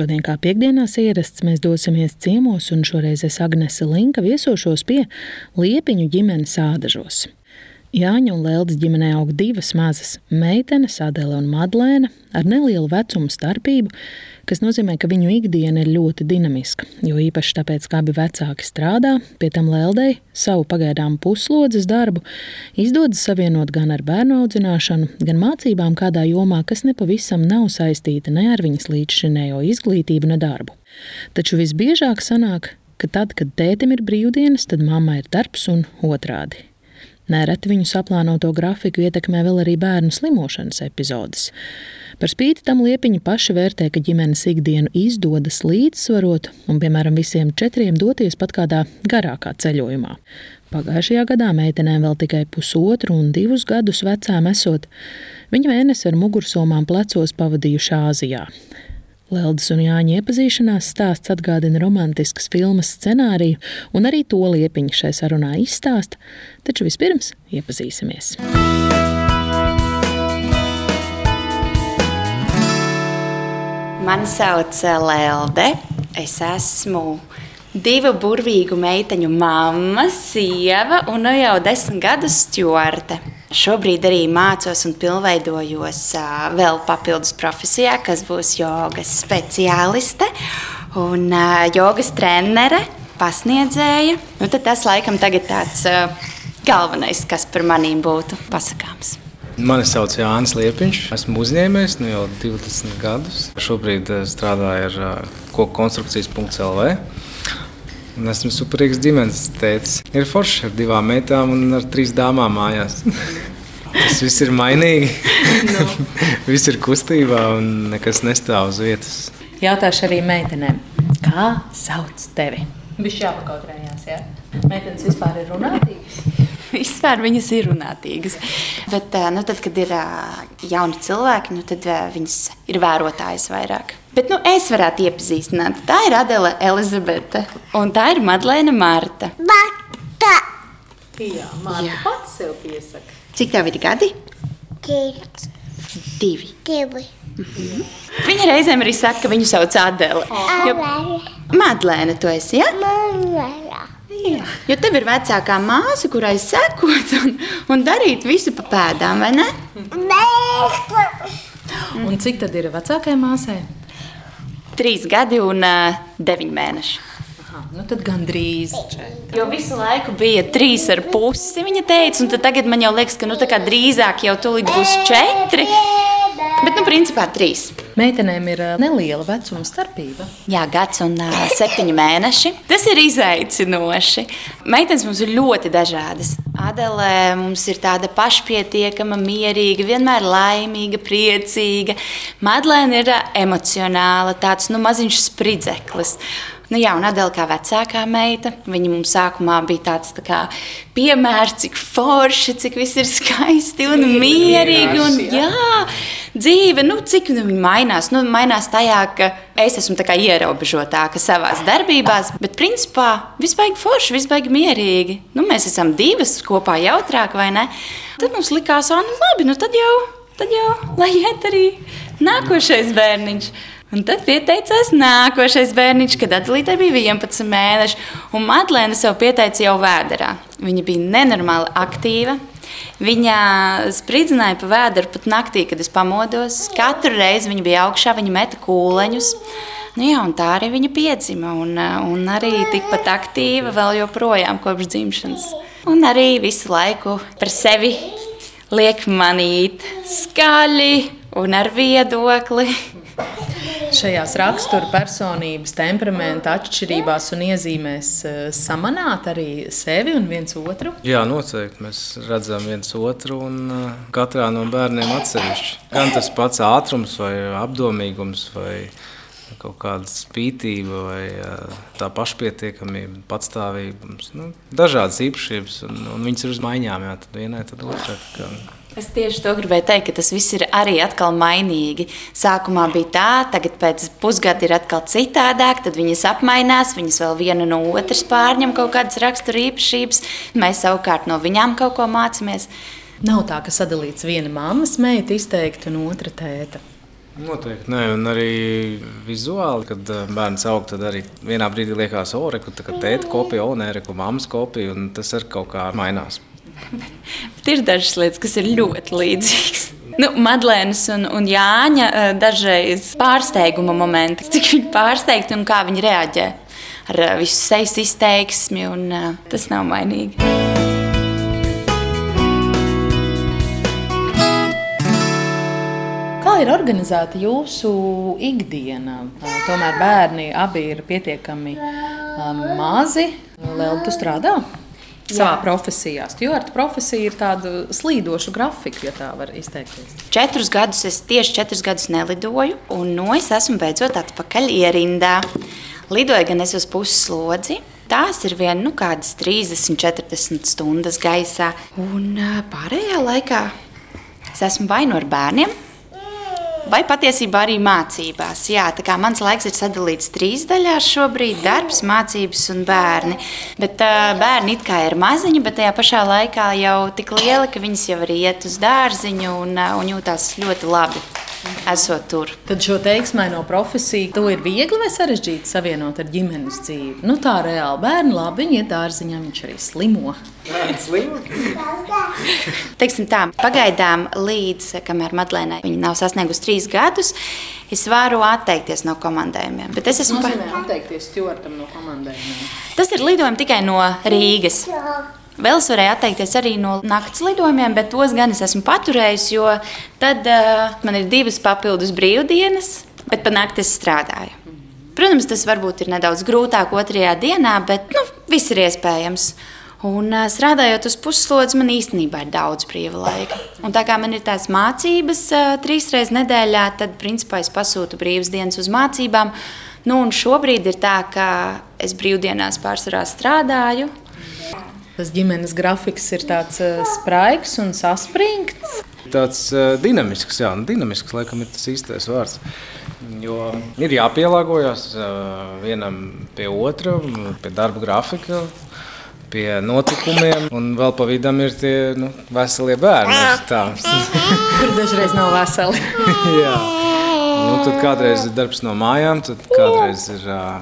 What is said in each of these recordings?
Šodien, kā piekdienās ierasts, mēs dosimies ciemos, un šoreiz es Agnese Linka viesošos pie Liepiņu ģimenes ādažos. Jāņa un Lēldas ģimenē aug divas mazas meitenes, Adele un Madlēna, ar nelielu vecumu starpību, kas nozīmē, ka viņu ikdiena ir ļoti dinamiska. Jo īpaši tāpēc, ka abi vecāki strādā, pie tam Lēldei savu pagaidām puslodzes darbu izdodas savienot gan ar bērnu audzināšanu, gan mācībām kādā jomā, kas nepavisam nav saistīta ne ar viņas līdzšinējo izglītību, ne darbu. Taču visbiežāk sanāk, ka tad, kad tētim ir brīvdienas, tad mammai ir darbs un otrādi. Nereti viņu saplānoto grafiku ietekmē vēl arī bērnu slimošanas epizodes. Par spīti tam liepiņi paši vērtē, ka ģimenes ikdienu izdodas līdzsvarot un, piemēram, visiem četriem doties pat kādā garākā ceļojumā. Pagājušajā gadā meitenēm vēl tikai pusotru un divus gadus vecām esot, viņa mēnesi ar mugursomām plecos pavadījuši Āzijā. Leldas un Jāņa iepazīšanās stāsts atgādina romantiskas filmas scenāriju, un arī to liepiņa šai sarunā izstāsta, taču vispirms iepazīsimies. Mani sauc eh, Lelde. Es esmu divu burvīgu meiteņu mamma, sieva un nu jau desmit gadus stjorte. Šobrīd arī mācos un pilnveidojos vēl papildus profesijā, kas būs jogas speciāliste un jogas trenere, pasniedzēja. Nu, tas laikam tagad tāds galvenais, kas par manīm būtu pasakāms. Mani sauc Jānis Liepiņš. Esmu uzņēmējs nu jau 20 gadus. Šobrīd strādāju ar koku konstrukcijas.lv. Un esmu superīgs ģimenes tēvs. Ir forši ar divām meitām un ar trīs dāmām mājās. Tas viss ir mainīgi. no. viss ir kustībā un nekas nestāv uz vietas. Jautāšu arī meitenēm, kā sauc tevi? Viņš jāpakautrējās, jā? Meitenes vispār ir runātīgas? Vispār viņas ir runātīgas. Bet, nu, tad, kad ir jauni cilvēki, nu, tad viņas ir vērotājas vairāk. Bet nu, es varētu iepazīstināt. Tā ir Adela Elizabete un tā ir Madlēna Marta. Marta! Jā, Marta pats sev piesaka. Cik tev ir gadi? Divi. Divi. Divi. Mhm. Viņa reizēm arī saka, ka viņu sauc Adela. Jo... Madlēna, tu esi, ja? Mamma. Jā. Jo tev ir vecākā māsa, kurai sekot un, un darīt visu pa pēdām, vai ne? Un cik tad ir vecākajai māsai? trīs gadi un uh, deviņi mēneši. Aha, nu tad gandrīz. Jo visu laiku bija trīs ar pusi, viņa teica, un tagad man jau liekas, ka nu, drīzāk jau tulīt būs četri. Bet, nu, principā trīs. Meitenēm ir neliela vecuma starpība. Jā, gads un uh, septiņi mēneši. Tas ir izaicinoši. Meitenes mums ir ļoti dažādas. Adele mums ir tāda pašpietiekama, mierīga, vienmēr laimīga, priecīga. Madlēna ir emocionāla, tāds nu, maziņš spridzeklis. Nu, jā, un Adela kā vecākā meita, viņa mums sākumā bija tāds tā kā, piemērs, cik forši, cik viss ir skaisti un mierīgi. Un, jā, dzīve, nu, cik nu, viņa mainās. Nu, mainās tajā, ka es esmu ierobežotāka savā darbībā, bet principā viss baigs forši, viss baigs mierīgi. Nu, mēs esam divas kopā jautrāk, vai ne? Tad mums likās, ah, nu labi, nu tad jau, tad jau, lai iet arī nākošais bērniņš. Un tad pieteicās nākošais bērniņš, kad Adelīte bija 11 mēneši, un Madlēna sev pieteica jau vēdā. Viņa bija nenormāli aktīva. Viņa spridzināja pa vēdru pat naktī, kad es pamodos. Katru reizi viņa bija augšā, viņa meta kūleņus. Nu jā, tā arī viņa piedzima, un, un arī tikpat aktīva vēl joprojām kopš dzimšanas. Un arī visu laiku par sevi liek manīt skaļi un ar viedokli. Šajās rakstura personības, temperamenta atšķirībās un iezīmēs eh, samanāt arī sevi un viens otru? Jā, noteikti. Mēs redzam viens otru un eh, katrā no bērniem atsevišķi. Gan tas pats ātrums vai apdomīgums vai kaut kāda spītība vai tā pašpietiekamība, patstāvība. Nu, dažādas īpašības, un, un viņas ir uz maiņām, jā, tad vienai, tad otrai. Es tieši to gribēju teikt, ka tas viss ir arī atkal mainīgi. Sākumā bija tā, tagad pēc pusgada ir atkal citādāk, tad viņas apmainās, viņas vēl viena no otras pārņem kaut kādas rakstura īpašības, mēs savukārt no viņām kaut ko mācāmies. Nav tā, ka sadalīts viena mammas meita izteikti un otra tēta. Noteikti, nē, un arī vizuāli, kad eh, bērns aug, tad arī vienā brīdī liekas, o, reku, tā kā tēta kopija, o, nē, reku, mammas kopija, un tas arī kaut kā mainās. Bet ir dažas lietas, kas ir ļoti līdzīgas. Nu, Madlēnas un, un Jāņa eh, dažreiz pārsteiguma momenti, cik viņi pārsteigti un kā viņi reaģē ar eh, visu sejas izteiksmi, un eh, tas nav mainīgi. Kā ir organizēta jūsu ikdiena? Tomēr bērni abi ir pietiekami mazi. Lielu tu strādā? Savā Jā. profesijā. Stjorta profesija ir tāda slīdoša grafika, ja tā var izteikties. Četrus gadus es tieši četrus gadus nelidoju, un no es esmu beidzot atpakaļ ierindā. Lidoju gan es uz puslodzi. Tās ir viena nu, kādas 30, 40 stundas gaisā, un pārējā laikā es esmu vai nu ar bērniem, vai patiesībā arī mācībās. Jā, tā kā mans laiks ir sadalīts trīs daļās šobrīd - darbs, mācības un bērni. Bet uh, bērni it kā ir maziņi, bet tajā pašā laikā jau tik lieli, ka viņas jau arī iet uz dārziņu un, un jūtās ļoti labi esot tur. Tad šo teiksmaino profesiju to ir viegli vai sarežģīti savienot ar ģimenes dzīvi. Nu, tā reāli bērni labi, viņi iet dārziņā, viņš arī slimo. Teiksim tā, pagaidām līdz kamēr Madlēnai viņa nav sasniegusi trīs gadus, es varu atteikties no komandējumiem. Bet es esmu pa... atteikties stjortam no komandējumiem. Tas ir lidojumi tikai no Rīgas. Vēl es varēju atteikties arī no naktas lidojumiem, bet tos gan es esmu paturējis, jo tad uh, man ir divas papildus brīvdienas, bet pa nakti es strādāju. Protams, tas varbūt ir nedaudz grūtāk otrajā dienā, bet nu, viss ir iespējams. Un, uh, strādājot uz puslodzi, man īstenībā ir daudz brīva laika. Un tā kā man ir tās mācības uh, trīs reizes nedēļā, tad principā es pasūtu brīvas dienas uz mācībām. Nu, šobrīd ir tā, ka es brīvdienās pārsvarā strādāju, tas ģimenes grafiks ir tāds uh, spraigs un saspringts. Tāds uh, dinamisks, jā, nu, dinamisks laikam ir tas īstais vārds. Jo ir jāpielāgojas uh, vienam pie otra, pie darba grafika, pie notikumiem, un vēl pa vidam ir tie nu, veselie bērni. Kur dažreiz nav veseli. jā, nu, tad kādreiz ir darbs no mājām, tad kādreiz ir uh,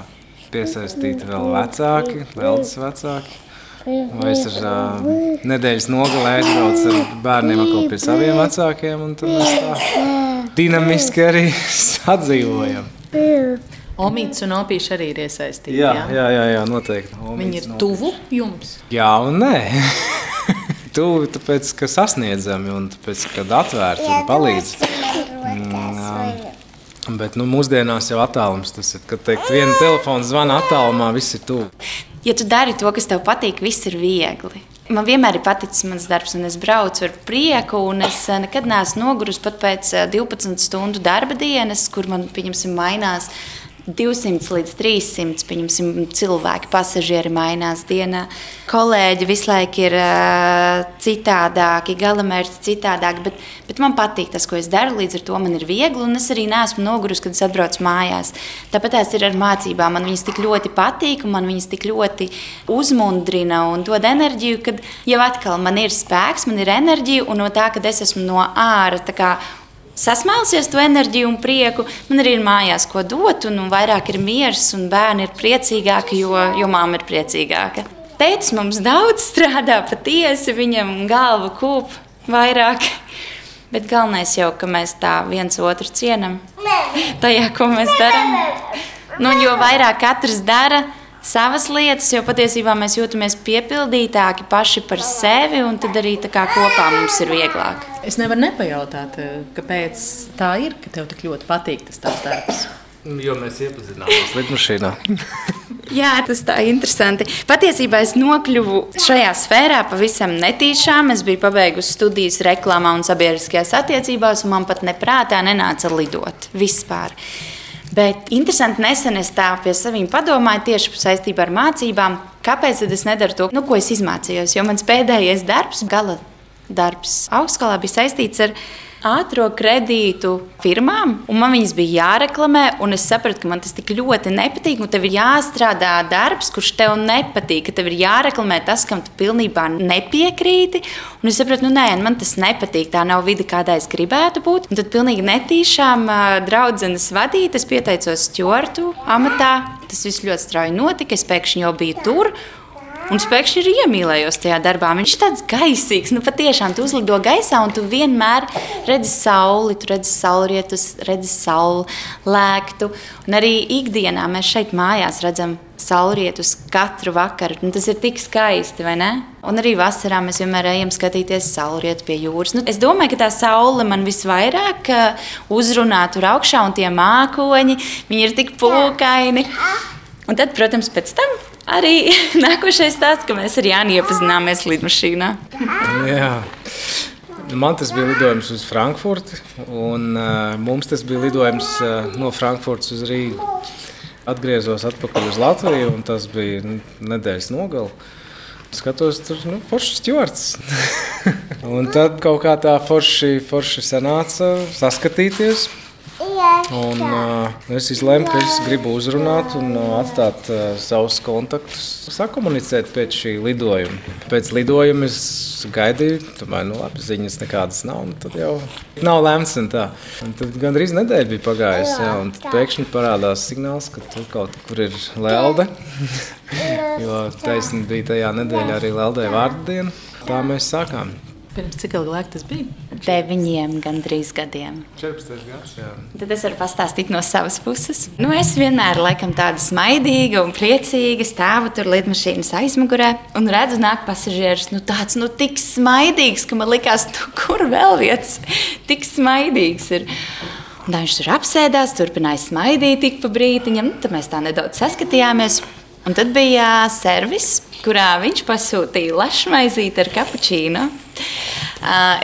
piesaistīti vēl vecāki, vēl vecāki. Vai es ar uh, nedēļas nogalē aizbraucu ar bērniem atkal pie saviem vecākiem, un tad mēs tā dinamiski arī sadzīvojam. Omīts un opīši arī ir iesaistīti. Jā, jā, jā, jā noteikti. Omīts, Viņi ir tuvu jums? Jā un nē. tuvu, tāpēc, ka sasniedzami un tāpēc, kad atvērti un palīdz. Mm, bet nu, mūsdienās jau attālums tas ir, kad teikt, viena telefona zvana attālumā, viss ir tuvu ja tu dari to, kas tev patīk, viss ir viegli. Man vienmēr ir paticis mans darbs, un es braucu ar prieku. Es eh, nekad neesmu nogurusi pat pēc 12 eh, stundu darba dienas, kur man, pieņemsim, mainās 200 līdz 300 pieņemsim, cilvēki, pasažieri mainās dienā. Kolēģi visu laiku ir uh, citādāki, galamērķi citādāki, bet, bet man patīk tas, ko es daru. Līdz ar to man ir viegli, un es arī neesmu nogurusi, kad es atbraucu mājās. Tāpat tās ir ar mācībām. Man viņas tik ļoti patīk, un man viņas tik ļoti uzmundrina un dod enerģiju, kad jau atkal man ir spēks, man ir enerģija, un no tā, ka es esmu no ārā sasmēlusies to enerģiju un prieku. Man arī ir mājās ko dot, un, un vairāk ir miers, un bērni ir priecīgāki, jo, jo mamma ir priecīgāka. Tētis mums daudz strādā patiesi, viņam galva kūp vairāk. Bet galvenais jau, ka mēs tā viens otru cienam tajā, ko mēs darām. Nu, jo vairāk katrs dara, savas lietas, jo patiesībā mēs jūtamies piepildītāki paši par sevi, un tad arī kopā mums ir vieglāk. Es nevaru nepajautāt, eh, kāpēc tā ir, ka tev tik ļoti patīk tas tavs darbs. Jo mēs iepazināmies lidmašīnā. Jā, tas tā ir interesanti. Patiesībā es nokļuvu šajā sfērā pavisam netīšām. Es biju pabeigusi studijas reklāmā un sabiedriskajās attiecībās, un man pat neprātā nenāca lidot vispār. Bet interesanti, nesen es tā pie saviem padomāju tieši saistībā ar mācībām, kāpēc es nedaru to, nu, ko es izmācījos. Jo mans pēdējais darbs, gala darbs augstskolā, bija saistīts ar ātrā kredītu firmām, un man viņas bija jāreklamē. Es sapratu, ka man tas tik ļoti nepatīk. Tev ir jāstrādā darbs, kurš tev nepatīk, ka tev ir jāreklamē tas, kam tu pilnībā nepiekrīti. Un es sapratu, nu nē, man tas nepatīk. Tā nav vide, kādā es gribētu būt. Un tad pilnīgi netīšām draudzenes vadīt, es pieteicos stjortu amatā. Tas viss ļoti strauji notika. Es pēkšņi jau biju tur. Un es pēkšņi ir iemīlējos tajā darbā. Viņš ir tāds gaisīgs, nu patiešām tu uzlido gaisā un tu vienmēr redzi sauli, tu redzi saulrietus, redzi sauli lēktu. Un arī ikdienā mēs šeit mājās redzam saulrietus katru vakaru. Nu, tas ir tik skaisti, vai ne? Un arī vasarā mēs vienmēr ejam skatīties saulrietu pie jūras. Nu, es domāju, ka tā saule man visvairāk uh, uzrunā tur augšā, un tie mākoņi, viņi ir tik pūkaini. Un tad, protams, pēc tam arī nākošais stāsts, ka mēs ar Jānu iepazināmies lidmašīnā. Jā. Man tas bija lidojums uz Frankfurti, un uh, mums tas bija lidojums uh, no Frankfurtas uz Rīgu. Atgriezos atpakaļ uz Latviju, un tas bija nedēļas nogale. Skatos, tur nu, forši stūrts. un tad kaut kā tā forši, forši sanāca saskatīties. Un, uh, es izlēmu, ka es gribu uzrunāt un uh, atstāt uh, savus kontaktus, sakomunicēt pēc šī lidojuma. Pēc lidojuma es gaidīju, tomēr nu, labi, ziņas nekādas nav. Tad jau nav lemts. Tad gandrīz nedēļa bija pagājusi. Jā, un pēkšņi parādās signāls, ka tur kaut kur ir lelde. jo taisnība bija tajā nedēļā arī leldē vārdu diena. Tā mēs sākām. Pirms cik ilgi laika tas bija? Deviņiem, gandrīz gadiem. 14 gadus. Jā. Tad es varu pastāstīt no savas puses. Nu, es vienmēr laikam tāda smaidīga un priecīga stāvu tur lidmašīnas aizmugurē un redzu, nāk pasažieris. Nu, tāds nu, tik smaidīgs, ka man likās, nu, kur vēl vietas tik smaidīgs ir. Un viņš tur apsēdās, turpināja smaidīt tik pa brītiņam. Nu, tad mēs tā nedaudz saskatījāmies. Un tad bija servis, kurā viņš pasūtīja lašmaizīti ar kapučīnu.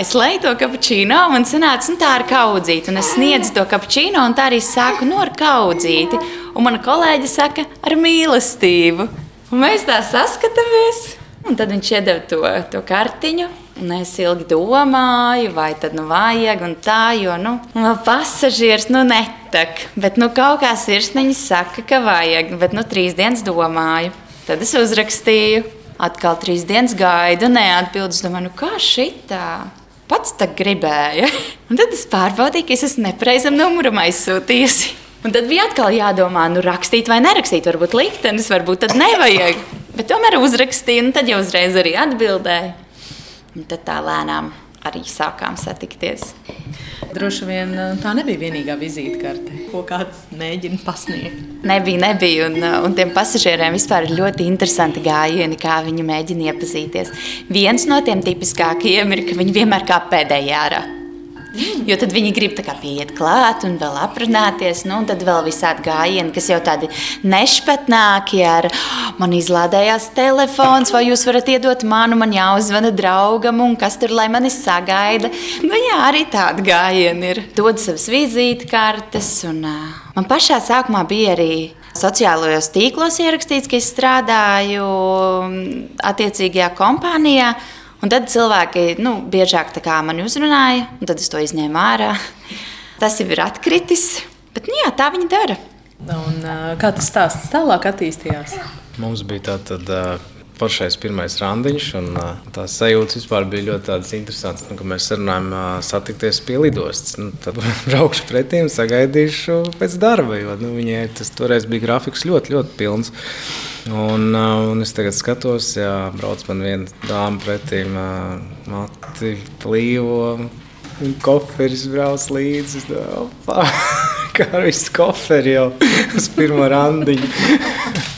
Es leju to kapučīnu, man sanāca nu, tā ar kaudzīti. Un es sniedzu to kapučīnu, un tā arī sāku no nu, ar kaudzīti. Un mana kolēģe saka, ar mīlestību. Un mēs tā saskatāmies. Un tad viņš iedeva to, to kartiņu. Un es ilgi domāju, vai tad nu vajag un tā, jo nu, pasažieris nu netak. Bet nu, kaut kā sirsniņa saka, ka vajag. Bet nu, trīs dienas domāju. Tad es uzrakstīju, atkal trīs dienas gaidu, neatbildēju. Es domāju, nu, kā šitā? Pats tā gribēja. Un tad es pārbaudīju, ka es esmu nepareizam numuram aizsūtījusi. Un tad bija atkal jādomā, nu, rakstīt vai nerakstīt. Varbūt liktenis, varbūt tad nevajag. Bet tomēr uzrakstīju, un tad jau uzreiz arī atbildēju. Un tad tā lēnām arī sākām satikties. Droši vien eh, tā nebija vienīgā vizītkarte, ko kāds mēģina pasniegt. Nebija, nebija. Un, eh, un tiem pasažieriem vispār ir ļoti interesanti gājieni, kā viņi mēģina iepazīties. Viens no tiem tipiskākajiem ir, ka viņi vienmēr kā pēdējā ārā. Jo tad viņi grib pieiet klāt un vēl aprunāties. Nu, un tad vēl visādi gājieni, kas jau tādi nešpatnāki ar man izlādējās telefons, vai jūs varat iedot manu, man jāuzvana draugam, un kas tur lai mani sagaida. Nu, jā, arī tādi gājieni ir. Dod savas vizītkartes. Un, uh, man pašā sākumā bija arī sociālajos tīklos ierakstīts, ka es strādāju attiecīgajā kompānijā. Un tad cilvēki nu, biežāk mani uzrunāja, un tad es to izņēmu ārā. Tas jau ir atkritis, bet nu, jā, tā viņi dara. Un, kā tas stāsts tālāk attīstījās? Mums bija tāda foršais pirmais randiņš, un tās sajūtas vispār bija ļoti interesantas. Nu, mēs sarunājām, satikties pie lidostas. Nu, tad braukšu pretī un sagaidīšu pēc darba, jo nu, viņai tas toreiz bija grafiks ļoti, ļoti pilns. Un, un es tagad skatos, ja brauc man viena dāma pretī, mati plīvo. Koferis brauc līdzi. Kā ar visu koferi jau uz pirmo randiņu.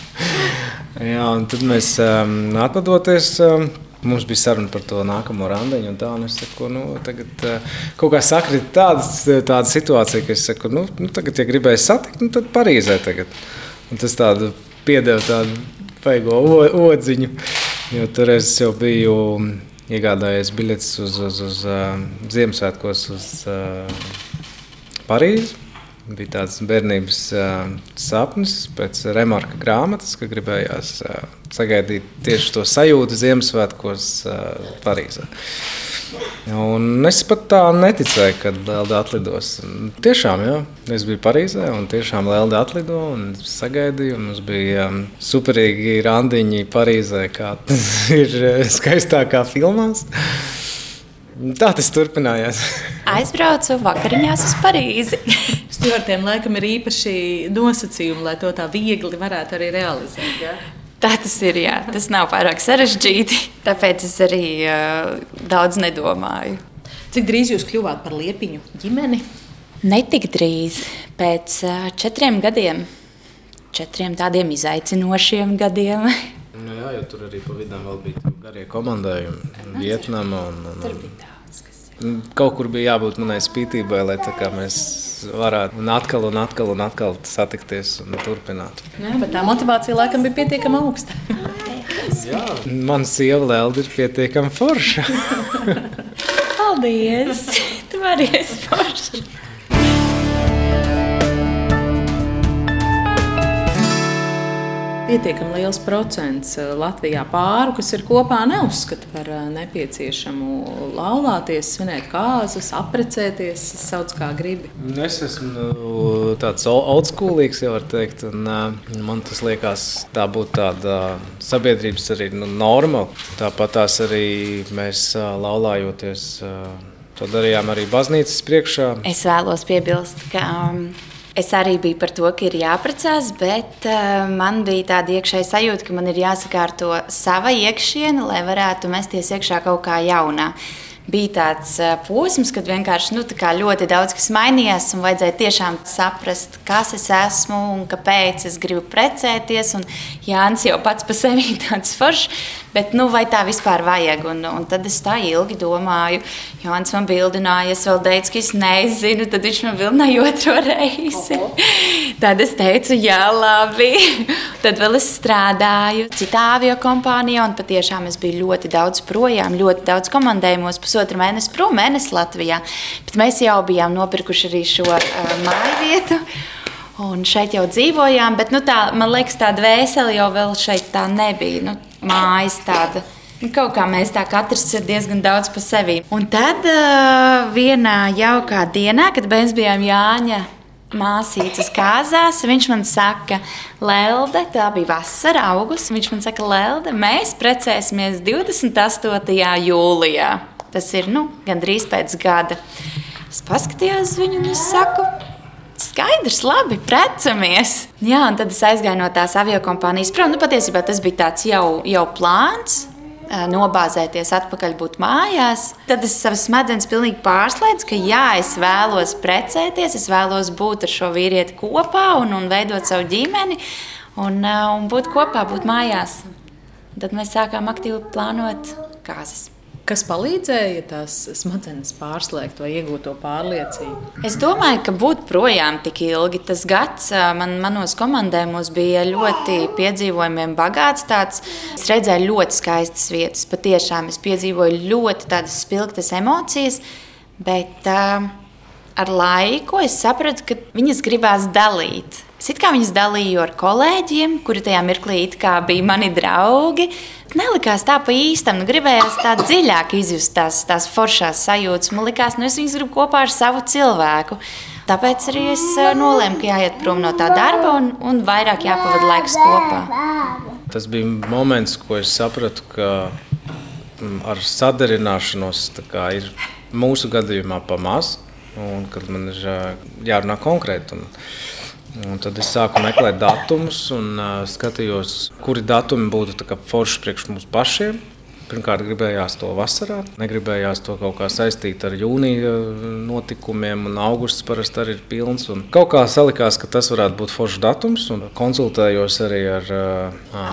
Jā, un tad mēs um, atvadoties. Um, Mums bija saruna par to nākamo randiņu, un tā un es saku, nu, tagad uh, kaut kā sakrit tādas, tāda situācija, ka es saku, nu, nu tagad, ja gribēs satikt, nu, tad Parīzē tagad. Un tas tādu piedeva tādu paigo odziņu. Jo tur es jau biju iegādājies biļetes uz, uz, uz uh, Ziemassvētkos uz uh, Parīzi. Bija tāds bērnības uh, sapnis pēc remarka grāmatas, ka gribējās uh, sagaidīt tieši to sajūtu Ziemassvētkos uh, Parīzē. Un es pat tā neticēju, ka Lelde atlidos. Tiešām, jā, es biju Parīzē un tiešām Lelde atlido un sagaidīju. Mums bija um, superīgi randiņi Parīzē, kā tas ir skaistākā filmās. Tā tas turpinājās. Aizbraucu vakariņās uz Parīzi. Stūrtiem laikam ir īpaši nosacījumi, lai to tā viegli varētu arī realizēt. Ja? Tā tas ir. Jā. Tas nav pārāk sarežģīti. Tāpēc es arī uh, daudz nedomāju. Cik drīz jūs kļuvāt par liepiņu ģimeni? Ne tik drīz, pēc uh, četriem gadiem, četriem tādiem izaicinošiem gadiem. Nu jā, jo tur arī pa vēl bija garie komandējumi, Vietnama. Un, un, Tur bija daudz kas. Kaut kur bija jābūt manai spītībai, lai mēs varētu un atkal un atkal un atkal satikties un turpināt. Jā, bet tā motivācija laikam bija pietiekami augsta. Mana sieva Lelde ir pietiekami forša. Paldies! Tu arī esi forši! Pietiekami liels procents eh, Latvijā pāru, kas ir kopā, neuzskata par eh, nepieciešamu laulāties, svinēt kāzas, apprecēties, sauc kā gribi. Es esmu nu, tāds oldschoolīgs, jau var teikt. Un, man tas liekas, tā būtu tāda sabiedrības arī nu, norma. Tāpat tās arī mēs laulājoties. To darījām arī baznīcas priekšā. Es vēlos piebilst, ka um, es arī biju par to, ka ir jāprecās, bet uh, man bija tāda iekšēja sajūta, ka man ir jāsakārto sava iekšiena, lai varētu mesties iekšā kaut kā jaunā. Bija tāds uh, posms, kad vienkārši nu, ļoti daudz kas mainījās, un vajadzēja tiešām saprast, kas es esmu un kāpēc es gribu precēties. Un Jānis jau pats par sevi ir tāds foršs, bet nu, vai tā vispār vajag? Un, un tad es tā ilgi domāju, Jānis man bildināja, es vēl teicu, ka es nezinu, tad viņš man bildināja otro reizi. Tad es teicu, jā, labi. Tad vēl es strādāju citā avio kompānijā, un patiešām es biju ļoti daudz projām, ļoti daudz komandējumos, pusotru mēnesi prom, mēnesi Latvijā. Bet mēs jau bijām nopirkuši arī šo uh, māju vietu. Un šeit jau dzīvojām, bet nu, tā, man liekas, tā dvēsele jau šeit tā nebija. Nu, mājas tāda. Nu, Kaut kā mēs tā katrs ir diezgan daudz par sevi. Un tad uh, vienā jaukā dienā, kad mēs bijām Jāņa māsīcas kāzās, viņš man saka, Lelde, tā bija vasara, augusts. Viņš man saka, Lelde, mēs precēsimies 28. jūlijā. Tas ir nu, gandrīz pēc gada. Es paskatījos uz viņu un es saku, Skaidrs, labi, precamies. Jā, un tad es aizgāju no tās aviokompānijas prom. Nu, patiesībā tas bija tāds jau, jau plāns. Nobāzēties atpakaļ, būt mājās. Tad es savas smadzenes pilnīgi pārslēdzu, ka jā, es vēlos precēties, es vēlos būt ar šo vīrieti kopā un, un veidot savu ģimeni un, un būt kopā, būt mājās. Tad mēs sākām aktīvi plānot kāzas. Kas palīdzēja tās smadzenes pārslēgt vai iegūt to pārliecību? Es domāju, ka būt projām tik ilgi, tas gads man, manos komandējumos bija ļoti piedzīvojumiem bagāts. Tāds. Es redzēju ļoti skaistas vietas, patiešām es piedzīvoju ļoti tādas spilgtas emocijas, bet uh, ar laiku es sapratu, ka viņas gribās dalīt. Es kā viņas dalīju ar kolēģiem, kuri tajā mirklī bija mani draugi. Nelikās tā pa īstam, nu, gribējās tā dziļāk izjust tās, tās foršās sajūtas. Man liekas, nu, es viņas gribu kopā ar savu cilvēku. Tāpēc arī es eh, nolēmu, ka jāiet prom no tā darba un, un vairāk jāpavada laiks kopā. Tas bija moments, ko es sapratu, ka mm, ar sadarināšanos ir mūsu gadījumā pamazs, un kad man ir ā, jārunā konkrēti. Un, un tad es sāku meklēt datumus un uh, skatījos, kuri datumi būtu forši priekš mums pašiem. Pirmkārt, gribējās to vasarā, negribējās to kaut kā saistīt ar jūnija notikumiem, un augusts parasti arī ir pilns. Un kaut kā salikās, ka tas varētu būt foršs datums, un konsultējos arī ar uh,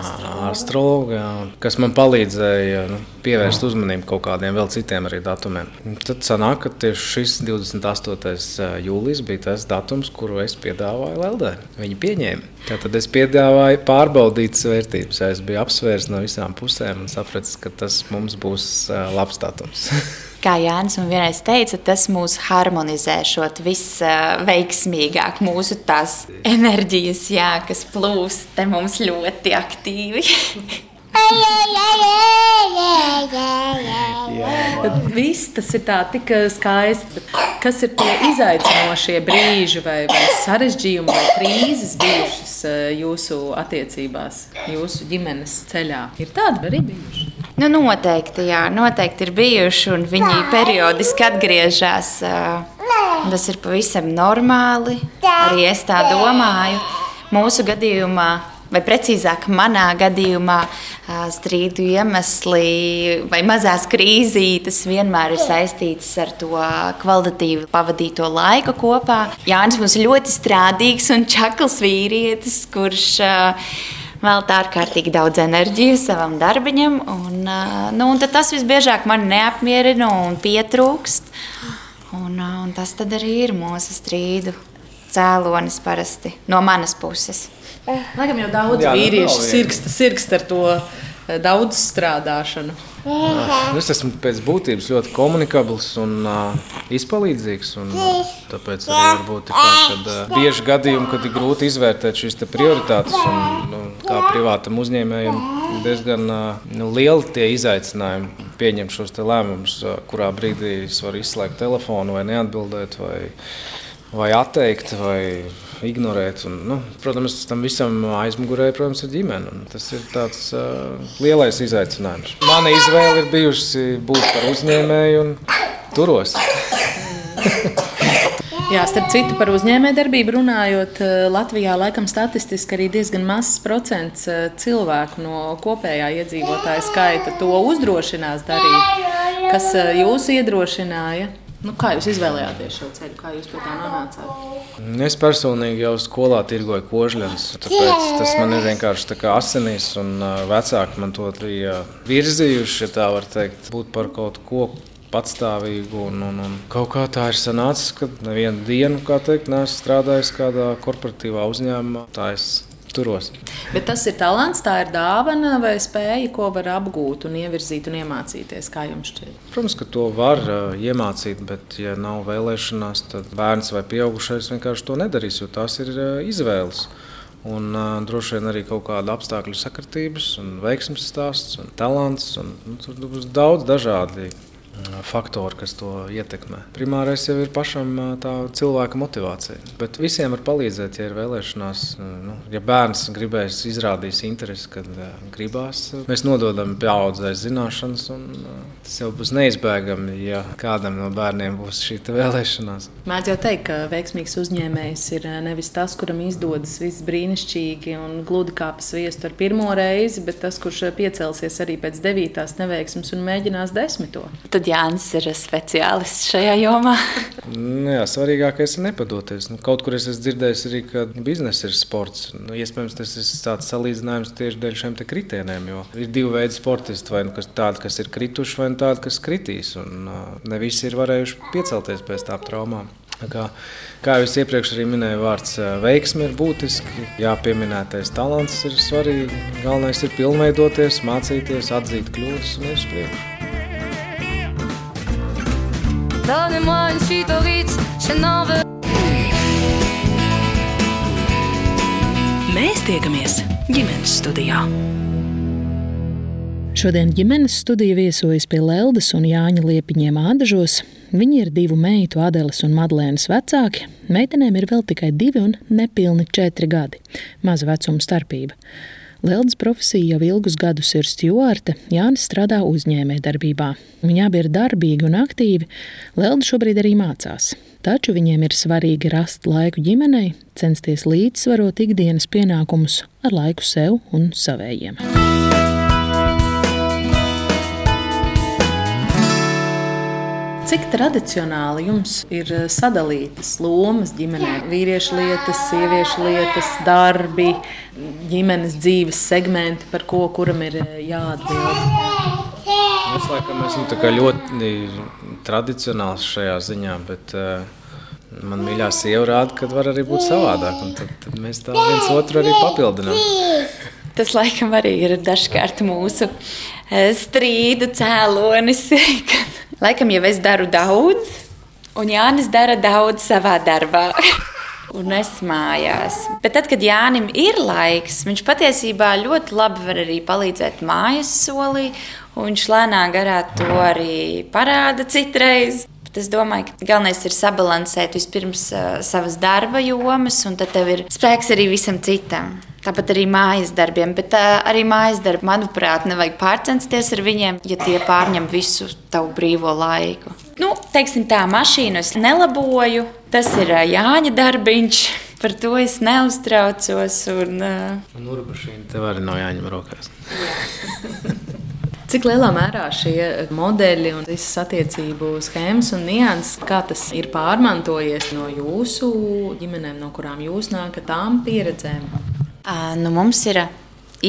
astrologu, kas man palīdzēja nu, pievērst uzmanību kaut kādiem vēl citiem arī datumiem. Tad sanāk, ka tieši šis 28. jūlijas bija tas datums, kuru es piedāvāju Leldē. Viņi pieņēma. Tātad es piedāvāju pārbaudīt vērtības. Es biju apsvērts no visām pusēm un sapratu, ka tas mums būs labs datums. kā Jānis man vienreiz teica, tas mūs harmonizē šot visveiksmīgāk. Mūsu tās enerģijas, jā, kas plūst te mums ļoti aktīvi. Viss tas ir tā tik skaisti. Bet kas ir tie izaicinošie brīži vai, vai sarežģījumi vai krīzes bijušas eh, jūsu attiecībās, jūsu ģimenes ceļā? Ir tādi arī bijuši. Nu, noteikti, jā, noteikti ir bijuši, un viņi periodiski atgriežas. Tas ir pavisam normāli. Arī es tā domāju. Mūsu gadījumā vai precīzāk, manā gadījumā strīdu iemesli vai mazās krīzītes vienmēr ir saistītas ar to kvalitatīvi pavadīto laiku kopā. Jānis mums ļoti strādīgs un čakls vīrietis, kurš veltā ārkārtīgi daudz enerģijas savam darbiņam. Un, nu, un tas visbiežāk man neapmierina un pietrūkst. Un, un tas arī ir mūsu strīdu cēlonis parasti no manas puses. Laikam jau daudz Jā, vīriešu nu, sirgsta, sirgsta ar to daudz strādāšanu. Nu, es esmu pēc būtības ļoti komunikabls un uh, izpalīdzīgs. Un, uh, tāpēc arī varbūt ir tā, ka uh, bieži gadījumi, kad ir grūti izvērtēt šīs prioritātes. Un, nu, kā privātam uzņēmējam, diezgan uh, nu, lieli tie izaicinājumi pieņemt šos lēmumus, uh, kurā brīdī es varu izslēgt telefonu vai neatbildēt. Vai, vai atteikt, vai ignorēt. Un, nu, protams, tam visam aizmugurē protams, ir ģimene. Tas ir tāds uh, lielais izaicinājums. Mana izvēle ir bijusi būt par uzņēmēju un turos. Jā, starp citu, par uzņēmējdarbību runājot, Latvijā laikam statistiski arī diezgan mazs procents cilvēku no kopējā iedzīvotāja skaita to uzdrošinās darīt. Kas jūs iedrošināja? Nu, kā jūs izvēlējāties šo ceļu, kā jūs pie tā nonācāt? Es personīgi jau skolā tirgoju kožļus. Tas man ir vienkārši asinīs, un vecāki man to bija virzījuši, ja tā var teikt, būt par kaut ko patstāvīgu. Un, un, un kaut kā tā ir sanācis, ka nevienu dienu, kā teikt, neesmu strādājis kādā korporatīvā uzņēmumā. Tā es turos. Bet tas ir talants, tā ir dāvana vai spēja, ko var apgūt un ievirzīt un iemācīties. Kā jums šķiet? Protams, ka to var uh, iemācīt, bet, ja nav vēlēšanās, tad bērns vai pieaugušais vienkārši to nedarīs, jo tās ir uh, izvēles. Un uh, droši vien arī kaut kāda apstākļu sakritības, un veiksmes stāsts un talants. Un, nu, tur būs daudz dažādu faktori, kas to ietekmē. Primārais jau ir pašam tā cilvēka motivācija. Bet visiem var palīdzēt, ja ir vēlēšanās. Nu, ja bērns gribēs, izrādīs interesi, kad gribās, mēs nododam paudzē zināšanas, un tas jau būs neizbēgami, ja kādam no bērniem būs šī vēlēšanās. Mēdz jau teikt, ka veiksmīgs uzņēmējs ir nevis tas, kuram izdodas viss brīnišķīgi un gludi kā pa sviestu ar pirmo reizi, bet tas, kurš piecelsies arī pēc devītās neveiksmes un mēģinās desmito. Tad Jānis ir speciālists šajā jomā. Nu, jā, svarīgākais ir nepadoties. Nu, kaut kur es esmu dzirdējis arī, ka biznesa ir sports. Nu, iespējams, tas ir tāds salīdzinājums tieši dēļ šiem kritērijiem. Ir divi veidi sportisti, vai nu, tādi, kas ir krituši, vai nu tādi, kas kritīs. Un, uh, ne visi ir varējuši piecelties pēc tām traumām. Kā, kā jau es iepriekš minēju, vārds veiksme ir būtiski. Jā, pieminētais talants ir svarīgi. Galvenais ir pilnveidoties, mācīties, atzīt kļūdas un iet uz priekšu. Donnez-moi une suite au Ritz, je n'en veux. Mēs tiekamies ģimenes studijā. Šodien ģimenes studija viesojas pie Leldas un Jāņa Liepiņiem Ādažos. Viņi ir divu meitu, Adeles un Madlēnas vecāki. Meitenēm ir vēl tikai divi un nepilni četri gadi. Maza vecuma starpība. Leldas profesija jau ilgus gadus ir stjuarte, Jānis strādā uzņēmējdarbībā. Viņi abi ir darbīgi un aktīvi, Lelda šobrīd arī mācās. Taču viņiem ir svarīgi rast laiku ģimenei, censties līdzsvarot ikdienas pienākumus ar laiku sev un savējiem. Cik tradicionāli jums ir eh, sadalītas lomas ģimenē? Vīriešu lietas, sieviešu lietas, darbi, ģimenes dzīves segmenti, par ko kuram ir eh, jāatbild. Es laikam esmu ļoti tradicionāls šajā ziņā, bet uh, man mīļā sieva rāda, ka var arī būt savādāk. Tad, tad mēs tā viens otru arī papildinām. Tas laikam arī ir dažkārt mūsu strīdu cēlonis. Laikam jau es daru daudz, un Jānis dara daudz savā darbā. Un es mājās. Bet tad, kad Jānis ir laiks, viņš patiesībā ļoti labi var arī palīdzēt mājas solī. Viņš lēnā garā to arī parāda citreiz. Es domāju, ka galvenais ir sabalansēt vispirms uh, savas darba jomas, un tad tev ir spēks arī visam citam. Tāpat arī mājas darbiem, bet uh, arī mājas darbi, manuprāt, nevajag pārcensties ar viņiem, ja tie pārņem visu tavu brīvo laiku. Nu, teiksim tā, mašīnu es nelaboju, tas ir uh, Jāņa darbiņš. Par to es neuztraucos. Un, uh... Un urbašīna tev arī nav jāņem rokās. Cik lielā mērā šie modeļi un visas attiecību schēmas un nianses, kā tas ir pārmantojies no jūsu ģimenēm, no kurām jūs nākat, tām pieredzēm? Nu, mums ir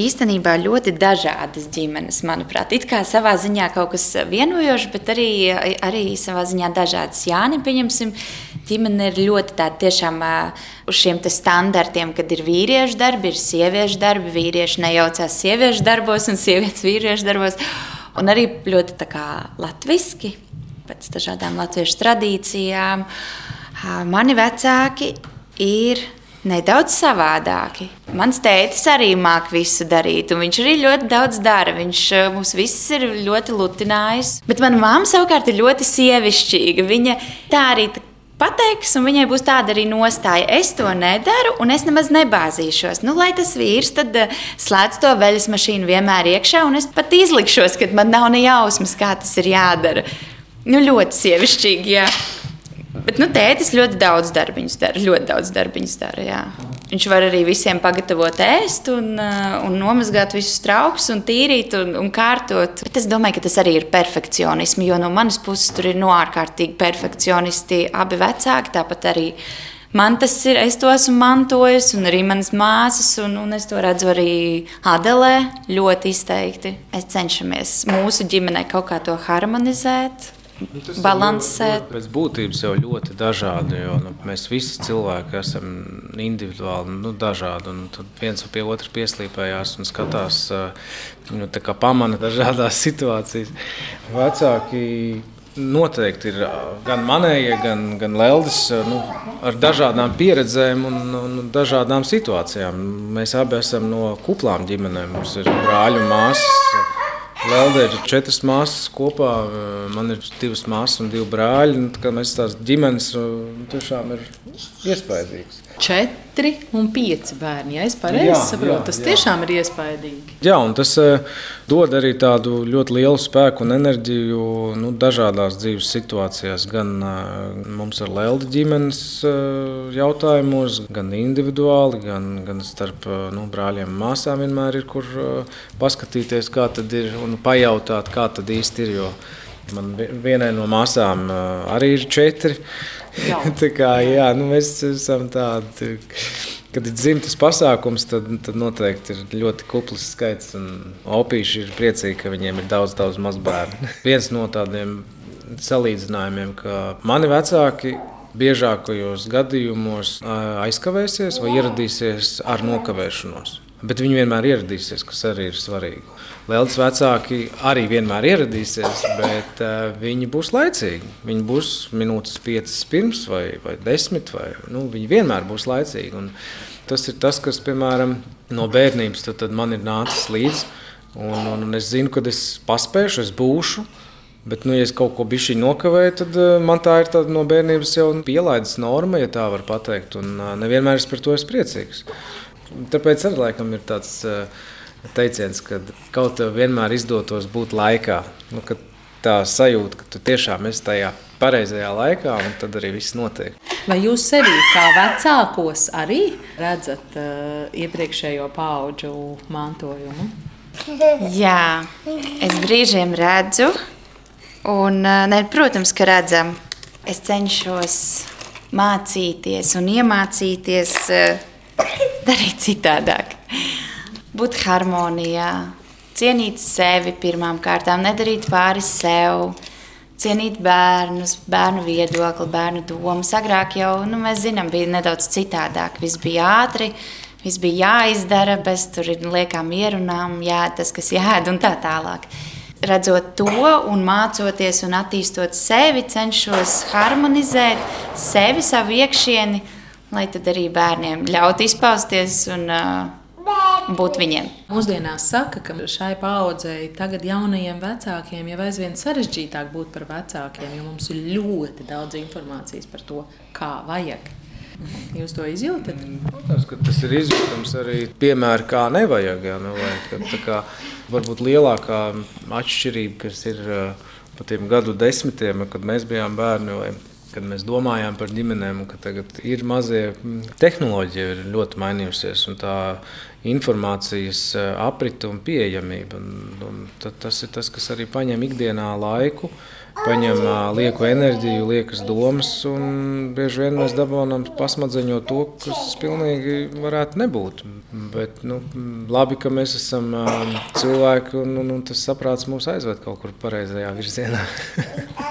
īstenībā ļoti dažādas ģimenes, manuprāt. It kā savā ziņā kaut kas vienojošs, bet arī, arī savā ziņā dažādas. Jāni, pieņemsim, ģimene ir ļoti tāda tiešām uz šiem standartiem, kad ir vīriešu darbi, ir sieviešu darbi, vīrieši nejaucās sieviešu darbos un sievietes vīriešu darbos. Un arī ļoti tā latviski, pēc dažādām latviešu tradīcijām. Mani vecāki ir nedaudz savādāki. Mans tētis arī māca visu darīt, un viņš arī ļoti daudz dara. Viņš mums visus ir ļoti lutinājis. Bet mana mamma savukārt ir ļoti sievišķīga. Viņa tā arī pateiks, un viņai būs tāda arī nostāja. Es to nedaru, un es nemaz nebāzīšos. Nu, lai tas vīrs tad uh, slēdz to veļas mašīnu vienmēr iekšā, un es pat izlikšos, ka man nav ne jausmas, kā tas ir jādara. Nu, ļoti sievišķīgi, jā. Bet nu, tētis ļoti daudz darbiņus dara. Ļoti daudz darbiņus dara jā. Viņš var arī visiem pagatavot ēst, un, uh, un nomazgāt visus traukus, un tīrīt un, un kārtot. Bet es domāju, ka tas arī ir perfekcionisms, jo no manas puses tur ir no ārkārtīgi perfekcionisti abi vecāki. Tāpat arī man tas ir, es to esmu mantojis, un arī manas māsas, un, un es to redzu arī Adelē ļoti izteikti. Mēs cenšamies mūsu ģimenē kaut kā to harmonizēt. Nu, balansēt. Pēc būtības jau ļoti dažādi. Jo, nu, mēs visi cilvēki esam individuāli nu, dažādi. Tad viens pie otras pieslīpējās un skatās, nu, kā pamana dažādas situācijas. Vecāki noteikti ir gan manējie, gan, gan Leldes nu, ar dažādām pieredzēm un, un dažādām situācijām. Mēs abi esam no kuplām ģimenēm. Mums ir brāļi un māsas. Lelde ir četras māsas kopā. Man ir divas māsas un divi brāļi. Mēs tās ģimenes tiešām ir iespaidīgas. Četri un pieci bērni. Ja es pareizi saprotu, tas jā. tiešām ir iespaidīgi. Jā, un tas uh, dod arī tādu ļoti lielu spēku un enerģiju nu, dažādās dzīves situācijās. Gan uh, mums ar Lelde ģimenes uh, jautājumos, gan individuāli, gan, gan starp nu, brāļiem un māsām vienmēr ir kur paskatīties, kā tad ir un pajautāt, kā tad īsti ir. Jo man vienai no māsām arī ir četri. kā, jā, nu, mēs esam tādi. Kad ir dzimtas pasākums, tad, tad noteikti ir ļoti kupls skaits. Opīši ir priecīgi, ka viņiem ir daudz, daudz mazbērnu. Viens no tādiem salīdzinājumiem, ka mani vecāki biežākajos gadījumos aizkavēsies vai ieradīsies ar nokavēšanos. Bet viņi vienmēr ieradīsies, kas arī ir svarīgi. Lieldas vecāki arī vienmēr ieradīsies, bet uh, viņi būs laicīgi. Viņi būs minūtes piecas pirms vai, vai desmit, vai nu, viņi vienmēr būs laicīgi. Un tas ir tas, kas, piemēram, no bērnības tad, tad man ir nācis līdzi. Un, un, un es zinu, ka es paspēšu, es būšu. Bet, nu, ja es kaut ko bijuši nokavēju, tad uh, man tā ir no bērnības jau pielaides norma, ja tā var teikt. Un uh, nevienmēr es par to esmu priecīgs. Tāpēc arī laikam ir tāds. Uh, teiciens, ka kaut kā vienmēr izdotos būt laikā. Nu, tā sajūta, ka tu tiešām esi tajā pareizajā laikā, un tad arī viss notiek. Vai jūs sevi kā vecākos arī redzat uh, iepriekšējo pauģu mantojumu? Jā, es brīžiem redzu, un, uh, ne, protams, ka redzam. Es cenšos mācīties un iemācīties uh, darīt citādāk būt harmonijā, cienīt sevi pirmām kārtām, nedarīt pāri sev, cienīt bērnus, bērnu viedokli, bērnu domas. Agrāk jau nu, mēs zinām, bija nedaudz citādāk. Viss bija ātri, viss bija jāizdara bez tur liekām ierunām, jā, tas, kas jāēd un tā tālāk. redzot to un mācoties un attīstot sevi, cenšos harmonizēt sevi, savu iekšieni, lai tad arī bērniem ļautu izpausties un uh, būt viņiem. Mūsdienās saka, ka šai paudzei, tagad jaunajiem vecākiem, jau aizvien sarežģītāk būt par vecākiem, jo mums ir ļoti daudz informācijas par to, kā vajag. Jūs to izjūtat? Protams, ka tas ir izjūtams arī piemēram, kā nevajag. Jā, nevajag ka, tā kā varbūt lielākā atšķirība, kas ir pa tiem gadu desmitiem, kad mēs bijām bērni. Vai, kad mēs domājām par ģimenēm, ka tagad ir mazie tehnoloģija, ir ļoti mainījusies, informācijas aprite un pieejamība. Un, un tas ir tas, kas arī paņem ikdienā laiku. Paņem lieku enerģiju, liekas domas, bieži vien mēs dabūjam pasmadzeņot to, kas pilnīgi varētu nebūt. Bet nu, labi, ka mēs esam cilvēki, un, un, un tas saprāts mūs aizved kaut kur pareizajā virzienā.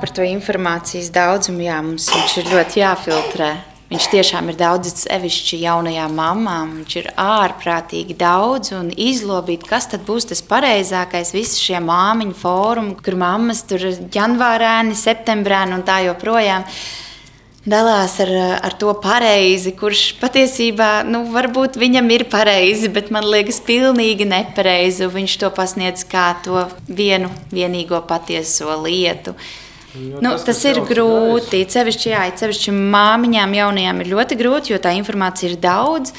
Par to informācijas daudzumu jā, mums ir ļoti jāfiltrē. Viņš tiešām ir daudz sevišķi jaunajām mamām. Viņš ir ārprātīgi daudz un izlobīt, kas tad būs tas pareizākais. Visi šie māmiņu fórumi, kur mammas tur janvārēni, septembrēni un tā joprojām dalās ar, ar to pareizi, kurš patiesībā, nu, varbūt viņam ir pareizi, bet man liekas, pilnīgi nepareizi. Viņš to pasniedz kā to vienu vienīgo patieso lietu. Nu, Nu, tas, tas ir grūti. Cevišķi, jā, cevišķi māmiņām, jaunajām ir ļoti grūti, jo tā informācija ir daudz.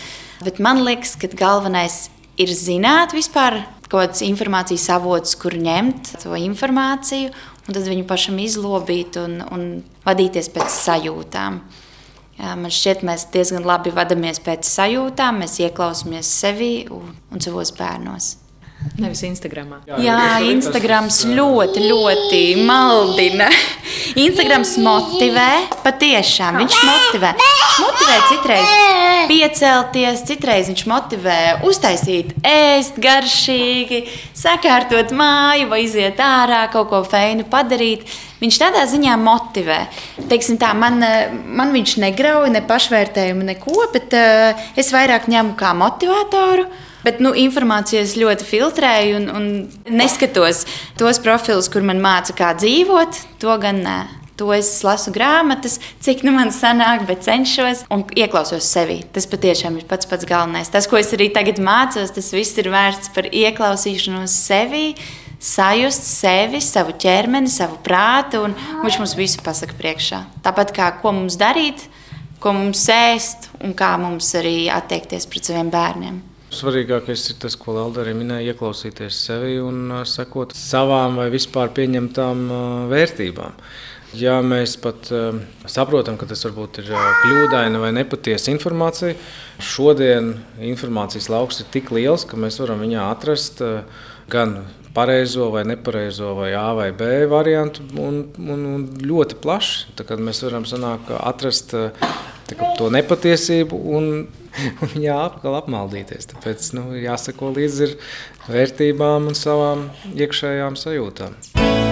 Bet man liekas, ka galvenais ir zināt vispār kaut kādas informācijas avotus, kur ņemt to informāciju, un tad viņu pašam izlobīt un, un vadīties pēc sajūtām. Jā, man šķiet, mēs diezgan labi vadāmies pēc sajūtām, mēs ieklausāmies sevi un, un savos bērnos. Nevis Instagramā. Jā, Jā Instagrams ļoti, ļoti maldina. Instagrams motivē, patiešām viņš motivē. Motivē citreiz piecelties, citreiz viņš motivē uztaisīt, ēst garšīgi, sakārtot māju vai iziet ārā, kaut ko feinu padarīt. Viņš tādā ziņā motivē. Teiksim tā, man, man viņš negrauj ne pašvērtējumu, neko, bet uh, es vairāk ņemu kā motivatoru. Bet nu, informāciju es ļoti filtrēju un, un neskatos tos profilus, kur man māca, kā dzīvot. To gan nē. To es lasu grāmatas, cik nu man sanāk, bet cenšos un ieklausos sevi. Tas patiešām ir pats pats galvenais. Tas, ko es arī tagad mācos, tas viss ir vērts par ieklausīšanos sevi, sajust sevi, savu ķermeni, savu prātu, viņš mums visu pasaka priekšā. Tāpat kā ko mums darīt, ko mums ēst un kā mums arī attiekties pret saviem bērniem. Svarīgākais ir tas, ko Lapa arī minēja, ieklausīties sevi un sekot savām vai vispār pieņemtām vērtībām. Ja mēs pat uh, saprotam, ka tas varbūt ir uh, kļūdaina vai nepatiesa informācija, šodien informācijas lauks ir tik liels, ka mēs varam viņā atrast uh, gan pareizo vai nepareizo, vai A vai B variantu, un, un, un ļoti plaši. Tad mēs varam sanāk, atrast uh, to nepatiesību un atkal apmaldīties. Tāpēc nu, jāsako līdzi vērtībām un savām iekšējām sajūtām.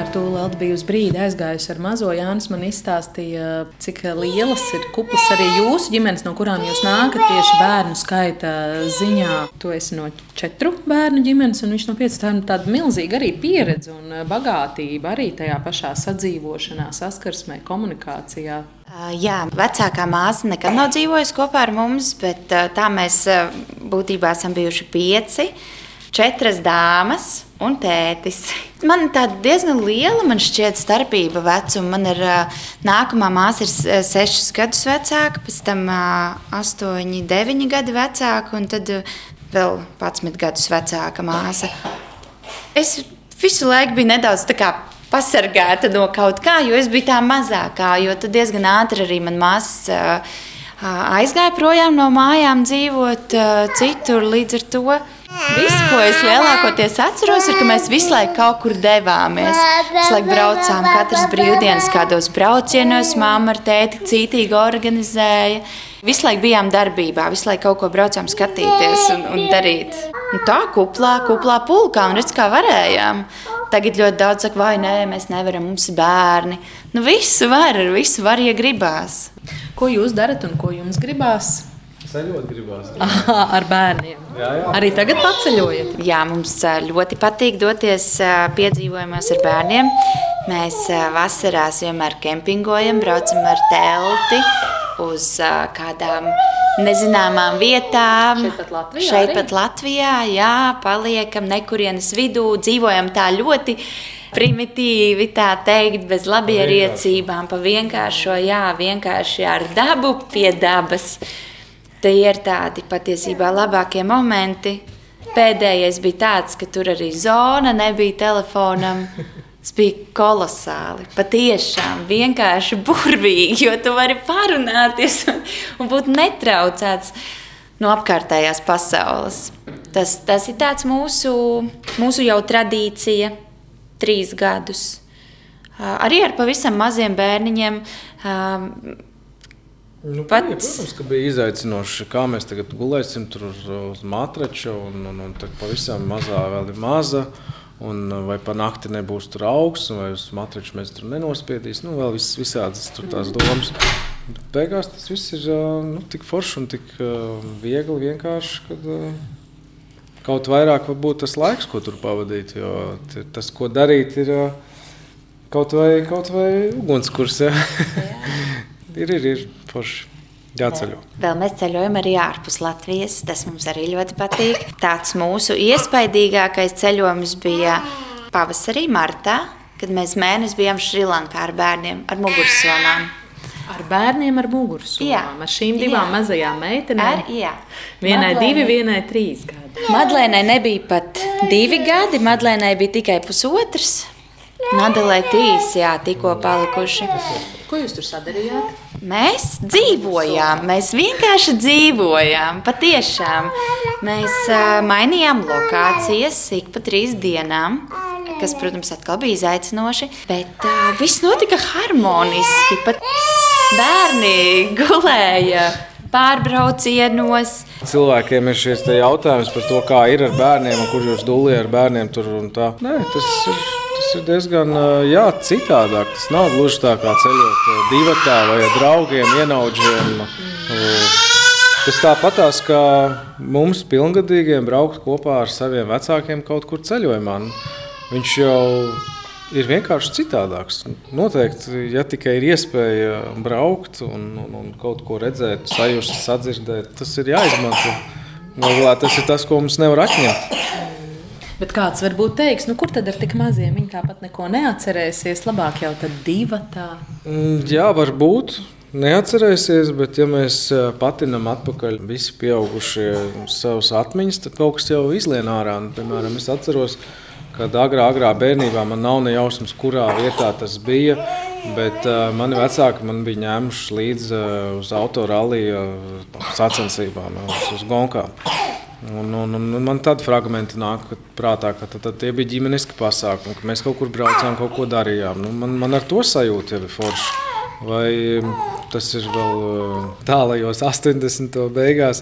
Kamēr tu Lelda bija uz brīdi aizgājusi ar mazo Jānis, man izstāstīja, cik lielas ir kuplas arī jūsu ģimenes, no kurām jūs nākat tieši bērnu skaita ziņā. Tu esi no četru bērnu ģimenes, un viņš no pieciem tā ir tāda milzīga arī pieredze un bagātība arī tajā pašā sadzīvošanā, saskarsmē, komunikācijā. Jā, vecākā māsa nekad nav dzīvojusi kopā ar mums, bet tā mēs būtībā esam bijuši pieci četras dāmas un tētis. Man ir diezgan liela šķiet, starpība vecuma. Man ir nākamā māsa ir sešus gadus vecāka, pēc tam astoņi, deviņi gadi vecāka, un tad vēl 11 gadus vecāka māsa. Es visu laiku biju nedaudz tā kā pasargāta no kaut kā, jo es biju tā mazākā. Jo tad diezgan ātri arī manā māsā aizgāja projām no mājām, dzīvot citur. Līdz ar to Viss, ko es lielākoties atceros, ir, ka mēs visu laiku kaut kur devāmies. Visu laiku braucām, katras brīvdienas, kādos braucienos, māma ar tēti cītīgi organizēja. Visu laiku bijām darbībā, visu laiku kaut ko braucām skatīties un, un darīt. Un tā kuplā, kuplā pulkā, un redz, kā varējām. Tagad ļoti daudz saka, vai nē, mēs nevaram, mums ir bērni. Nu, visu var, visu var, ja gribās. Ko jūs darat un ko jums gribās? Ceļot gribās. Aha, ar bērniem. Jā, jā. Arī tagad paceļojat. Jā, mums ļoti patīk doties piedzīvojumos ar bērniem. Mēs vasarās vienmēr kempingojam, braucam ar telti uz kādām nezināmām vietām. Šeit pat Latvijā Šeit pat Latvijā, jā, paliekam nekurienes vidū, dzīvojam tā ļoti primitīvi, tā teikt, bez labierīcībām, pa vienkāršo, jā, vienkārši ar dabu pie dabas. Tie ir tādi patiesībā labākie momenti. Pēdējais bija tāds, ka tur arī zona nebija telefonam. Tas bija kolosāli. Patiešām vienkārši burvīgi, jo tu vari parunāties un, un būt netraucēts no apkārtējās pasaules. Tas, tas ir mūsu, mūsu jau tradīcija, trīs gadus. Arī ar pavisam maziem bērniņiem. Nu, bija, protams, ka bija izaicinoši, kā mēs tagad gulēsim tur uz, uz matrača, un, un, un tā pavisam mazā vēl ir maza. Un vai pa nakti nebūs tur augsts, vai uz matrača mēs tur nenospiedīsim. Nu, vēl vis, visādas tur tās domas. Bet beigās tas viss ir nu, tik forši un tik viegli vienkārši. Kad, Kaut vairāk varbūt tas laiks, ko tur pavadīt, jo tas, ko darīt, ir kaut vai, kaut vai ugunskurs. Ja? ir, ir, ir forši jāceļo. Vēl mēs ceļojam arī ārpus Latvijas. Tas mums arī ļoti patīk. Tāds mūsu iespaidīgākais ceļojums bija pavasarī, martā, kad mēs mēnesi bijām Šrilankā ar bērniem, ar mugursomām. Ar bērniem ar Jā. mugursomām, ar šīm divām Jā. mazajām Ar, meitenēm. jā. Vienai Madlēnai- divi, vienai trīs gadi. Madlēnai nebija pat divi gadi, Madlēnai bija tikai pusotrs. Nadelē trīs, jā, tikko palikuši. Ko jūs tur sadarījāt? Mēs dzīvojām, mēs vienkārši dzīvojām. Patiešām mēs mainījām lokācijas ik pa trīs dienām, kas, protams, atkal bija izaicinoši. Bet uh, viss notika harmoniski. Pat bērni gulēja pārbraucienos. Cilvēkiem ir šis te jautājums par to, kā ir ar bērniem un kur jūs dūlījāt ar bērniem. Tur, un tā. Nē, tas, ir, tas ir diezgan jā, citādāk. Tas nav gluži tā kā ceļot divatā vai ar draugiem, ienaudžiem. Tas tāpatās, kā mums, pilngadīgiem, braukt kopā ar saviem vecākiem kaut kur ceļojumā. Nu, Viņš jau ir vienkārši citādāks. Noteikti, ja tikai ir iespēja braukt un, un, un kaut ko redzēt, sajust, sadzirdēt, tas ir jāizmanto. Galu galā tas ir tas, ko mums nevar atņemt. Bet kāds varbūt teiks, nu kur tad ar tik maziem viņi tāpat neko neatcerēsies? Labāk jau tad divi tā. Mm, Jā, varbūt. Neatcerēsies, bet ja mēs patinam atpakaļ visi pieaugušie savas atmiņas, tad kaut kas jau izlien ārā. Nu, Piemēram, es atceros, kad agrā, agrā bērnībā man nav ne jausmas, kurā vietā tas bija. Bet uh, mani vecāki man bija ņēmuši līdzi uh, uz autorālija sacensībām, uz, uz Gonkām. Un, un, un man tādi fragmenti nāk prātā, ka tad, tad tie bija ģimeniski pasākumi, ka mēs kaut kur braucām, kaut ko darījām. Nu, man, man ar to sajūta jau ir forši. Vai tas ir vēl uh, tālajos 80. beigās,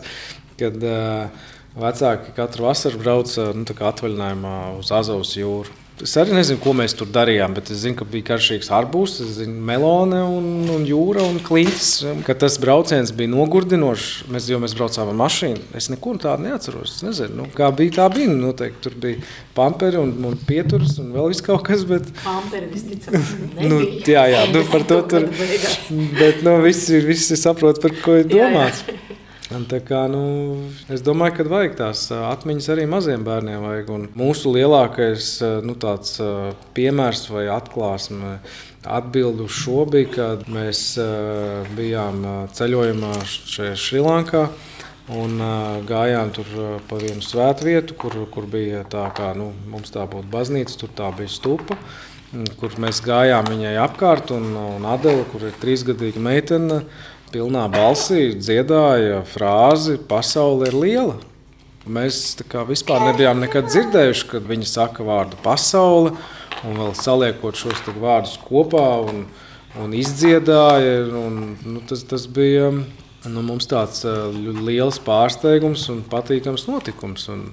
kad uh, vecāki katru vasaru brauca nu, atvaļinājumā uz Azovas jūru. Es arī nezinu, ko mēs tur darījām, bet es zinu, ka bija karšīgs arbūs, es zinu, melone un, un jūra un klints. Ka tas brauciens bija nogurdinošs, mēs, jo mēs braucām ar mašīnu. Es neko tādu neatceros. Es nezinu, nu, kā bija, tā bija. Nu, Noteikti tur bija pamperi un, un pieturas un vēl viss kaut kas. Bet, Pamperi visticamāk. nu, jā, jā, nu, par to tur. Bet nu, visi, visi saprot, par ko ir domāts. Un Tā kā, nu, es domāju, ka vajag tās atmiņas arī maziem bērniem. Vajag. Un mūsu lielākais nu, tāds, piemērs vai atklāsme atbildi uz šo bija, kad mēs bijām ceļojumā Šrilankā. Un uh, gājām tur uh, pa vienu svētvietu, kur, kur bija tā, kā nu, mums tā būtu baznīca, tur tā bija stupa, kur mēs gājām viņai apkārt. Un, un Adela, kur ir trīsgadīga meitene, pilnā balsī dziedāja frāzi: Pasaule ir liela. Mēs kā vispār nebijām nekad dzirdējuši, kad viņi saka vārdu pasaule, un vēl saliekot šos vārdus kopā un, un izdziedāja. Un, nu, tas, tas bija Nu, mums tāds liels pārsteigums un patīkams notikums. Un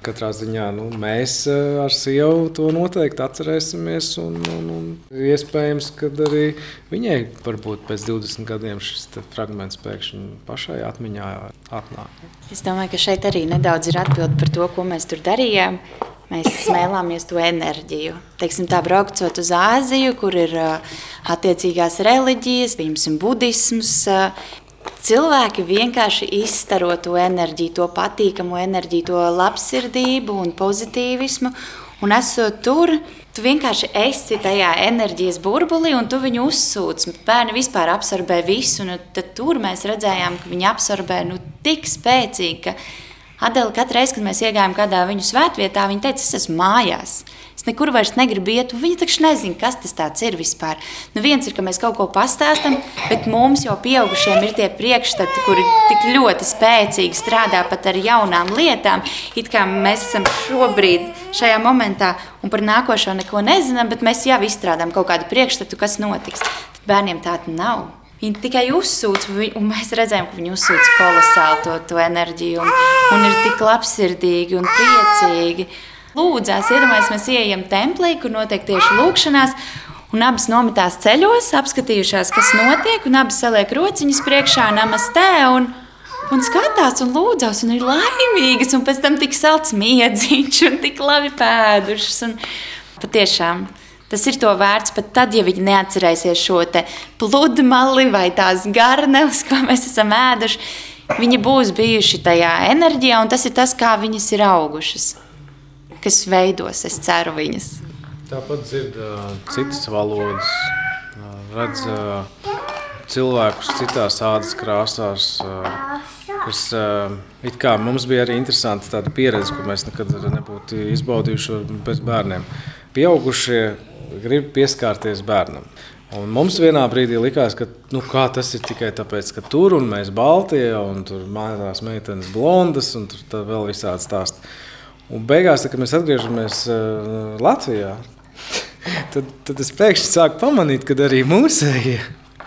katrā ziņā nu, mēs ar sievu to noteikti atcerēsimies. Un, un, un iespējams, ka arī viņai varbūt pēc 20 gadiem šis fragments pēkšņi pašai atmiņā atnāk. Es domāju, ka šeit arī nedaudz ir atbilde par to, ko mēs tur darījām. Mēs smēlāmies to enerģiju. Teiksim, tā braucot uz Āziju, kur ir attiecīgās reliģijas, piemēram, budisms, Cilvēki vienkārši izstaro to enerģiju, to patīkamu enerģiju, to labsirdību un pozitīvismu. Un esot tur, tu vienkārši esi tajā enerģijas burbulī un tu viņu uzsūc. Bērni vispār absorbē visu, un tad tur mēs redzējām, ka viņi absorbē nu, tik spēcīgi, Adela katru reizi, kad mēs iegājām kādā viņu svētvietā, viņa teica, es esmu mājās. Es nekur vairs negribu iet, un viņi taču nezina, kas tas ir vispār. Nu, viens ir, ka mēs kaut ko pastāstām, bet mums jau pieaugušiem ir tie priekšstati, kuri tik ļoti spēcīgi strādā pat ar jaunām lietām. It kā mēs esam šobrīd šajā momentā un par nākošo neko nezinām, bet mēs jau izstrādājam kaut kādu priekšstatu, kas notiks. Tad bērniem tāda nav. Viņi tikai uzsūta, un mēs redzējām, ka viņi uzsūta kolosāli to, to enerģiju, un, un ir tik labsirdīgi un priecīgi. Lūdzās, iedomājieties, mēs ieejam templī, kur notiek tieši lūkšanās. Un abas nometās ceļos, apskatījušās, kas notiek, un abas saliek rociņas priekšā, namastē, un, un skatās, un lūdzās, un ir laimīgas, un pēc tam tik salds miedziņš, un tik labi pēdušas. Un patiešām Tas ir to vērts pat tad, ja viņi neatcerēsies šo pludmali vai tās garneles, ko mēs esam ēduši. Viņi būs bijuši tajā enerģijā, un tas ir tas, kā viņas ir augušas, kas veidos, es ceru, viņas. Tāpat dzird uh, citas valodas, uh, redz uh, cilvēkus citās ādas krāsās. Uh, kas uh, kā mums bija arī interesanti tāda pieredze, ko mēs nekad nebūtu izbaudījuši bez bērniem. Pieaugušie grib pieskarties bērnam. Un mums vienā brīdī likās, ka nu, tas ir tikai tāpēc, ka tur un mēs Baltijā, un tur mājās meitenes blondas, un tur vēl visādi stāsti. Un beigās, kad mēs atgriežamies uh, Latvijā, tad, tad es pēkšņi sāku pamanīt, ka arī mūsējie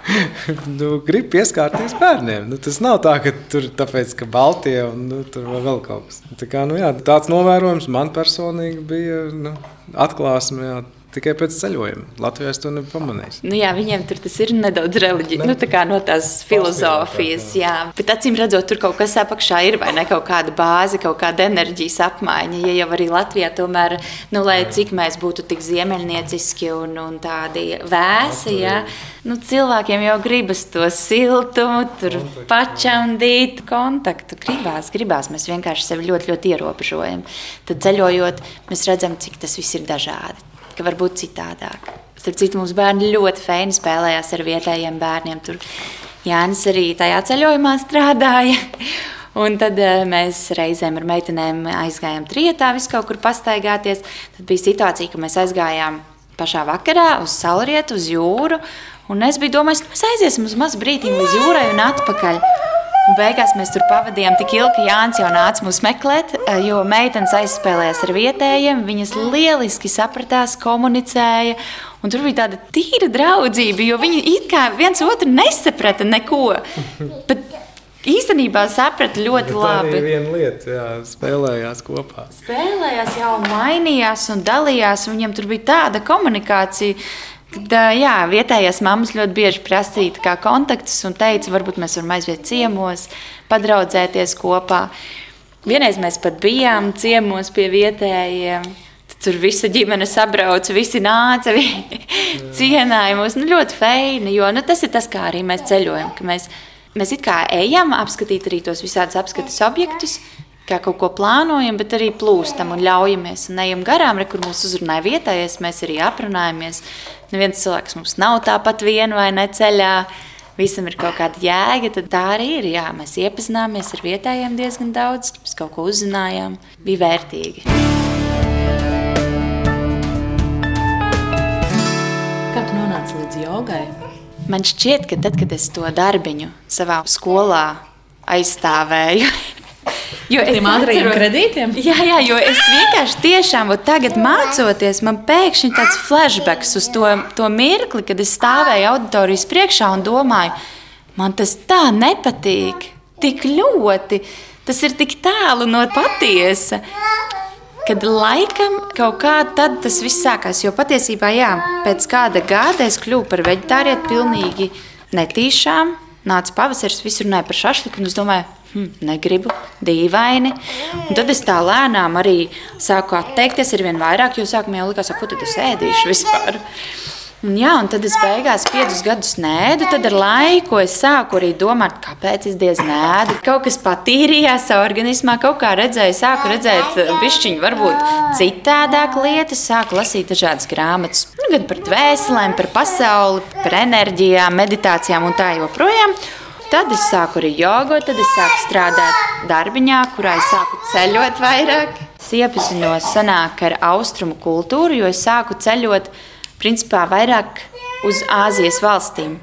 nu, grib pieskarties bērniem. Nu, tas nav tā, ka tur ir tāpēc, ka Baltija un nu, tur vēl kaut kas. Tā kā, nu, jā, tāds novērojums man personīgi bija nu, atklāsme. Jā, Tikai pēc ceļojuma. Latvijā es to nepamanīju. Nu, jā, viņiem tur tas ir nedaudz reliģiski, nu, tā kā no tās filozofijas. Jā. Bet acīm redzot, tur kaut kas apakšā ir vai ne kaut kāda bāze, kaut kāda enerģijas apmaiņa. Ja jau arī Latvijā, tomēr, nu, lai cik mēs būtu tik ziemeļnieciski un, un tādi vēsi, jā, nu, cilvēkiem jau gribas to siltumu, tur pačamdīt kontaktu. Gribās, gribās. Mēs vienkārši sevi ļoti, ļoti ierobežojam. Tad ceļojot, mēs redzam, cik tas viss ir dažādi ka var būt citādāk. Starp citu, mums bērni ļoti feini spēlējās ar vietējiem bērniem. Tur Jānis arī tajā ceļojumā strādāja. Un tad uh, mēs reizēm ar meitenēm aizgājām trietā, vis kaut kur pastaigāties. Tad bija situācija, ka mēs aizgājām pašā vakarā uz saulrietu, uz jūru. Un es biju domājis, ka mēs aiziesim uz mazu brīdiņu līdz jūrai un atpakaļ. Un beigās mēs tur pavadījām tik ilgi, ka Jānis jau nāca mūs meklēt, eh, jo meitenes aizspēlējās ar vietējiem. Viņas lieliski sapratās, komunicēja. Un tur bija tāda tīra draudzība, jo viņi it kā viens otru nesaprata neko. Bet īstenībā saprata ļoti Bet labi. Tā bija viena lieta, jā, spēlējās kopā. Spēlējās, jau mainījās un dalījās. Un viņiem tur bija tāda komunikācija. Tad, jā, vietējās mammas ļoti bieži prasīja kā kontaktus un teica, varbūt mēs varam aiziet ciemos, padraudzēties kopā. Vienreiz mēs pat bijām ciemos pie vietējiem. Tur visa ģimene sabrauca, visi nāca, vi cienīja mūs. Nu, ļoti feini, jo nu, tas ir tas, kā arī mēs ceļojam. Mēs, mēs it kā ejam apskatīt arī tos visādus apskates objektus, kā kaut ko plānojam, bet arī plūstam un ļaujamies un ejam garām, re, kur mūs uzrunāja vietējais, mēs arī aprunājamies. Neviens cilvēks mums nav tāpat vien vai neceļā. Visam ir kaut kāda jēga, tad tā arī ir. Jā, mēs iepazināmies ar vietējiem diezgan daudz, mēs kaut ko uzzinājām, bija vērtīgi. Kā tu nonāci līdz jogai? Man šķiet, ka tad, kad es to darbiņu savā skolā aizstāvēju, Jo es ātriem kredītiem? Jā, jā, jo es vienkārši tiešām tagad mācoties, man pēkšņi tāds flashbacks uz to, to mirkli, kad es stāvēju auditorijas priekšā un domāju, Man tas tā nepatīk. Tik ļoti. Tas ir tik tālu no patiesa. Kad laikam kaut kā tad tas viss sākās. Jo patiesībā, jā, pēc kāda gada es kļuvu par veģetārieti pilnīgi netīšām. Nāca pavasaris, visi runāja par šašliku, un es domāju, hm, negribu, dīvaini. Un tad es tā lēnām arī sāku atteikties ar vien vairāk, jo sākumā jau likās, ko tad es ēdīšu vispār. Un, jā, un tad es beigās piecus gadus nēdu. Tad ar laiku es sāku arī domāt, kāpēc es diez nēdu. Kaut kas patīrījās organismā, kaut kā redzēju, sāku redzēt, bišķiņu, varbūt citādāk lietas, sāku lasīt dažādas grāmatas. Nu, gan par dvēselēm, par pasauli, par enerģijām, meditācijām un tā joprojām. Tad es sāku arī jogu, tad es sāku strādāt darbiņā, kurā es sāku ceļot vairāk. Iepazinos senāk ar austrumu kultūru, jo es sāku ceļot principā vairāk uz Āzijas valstīm.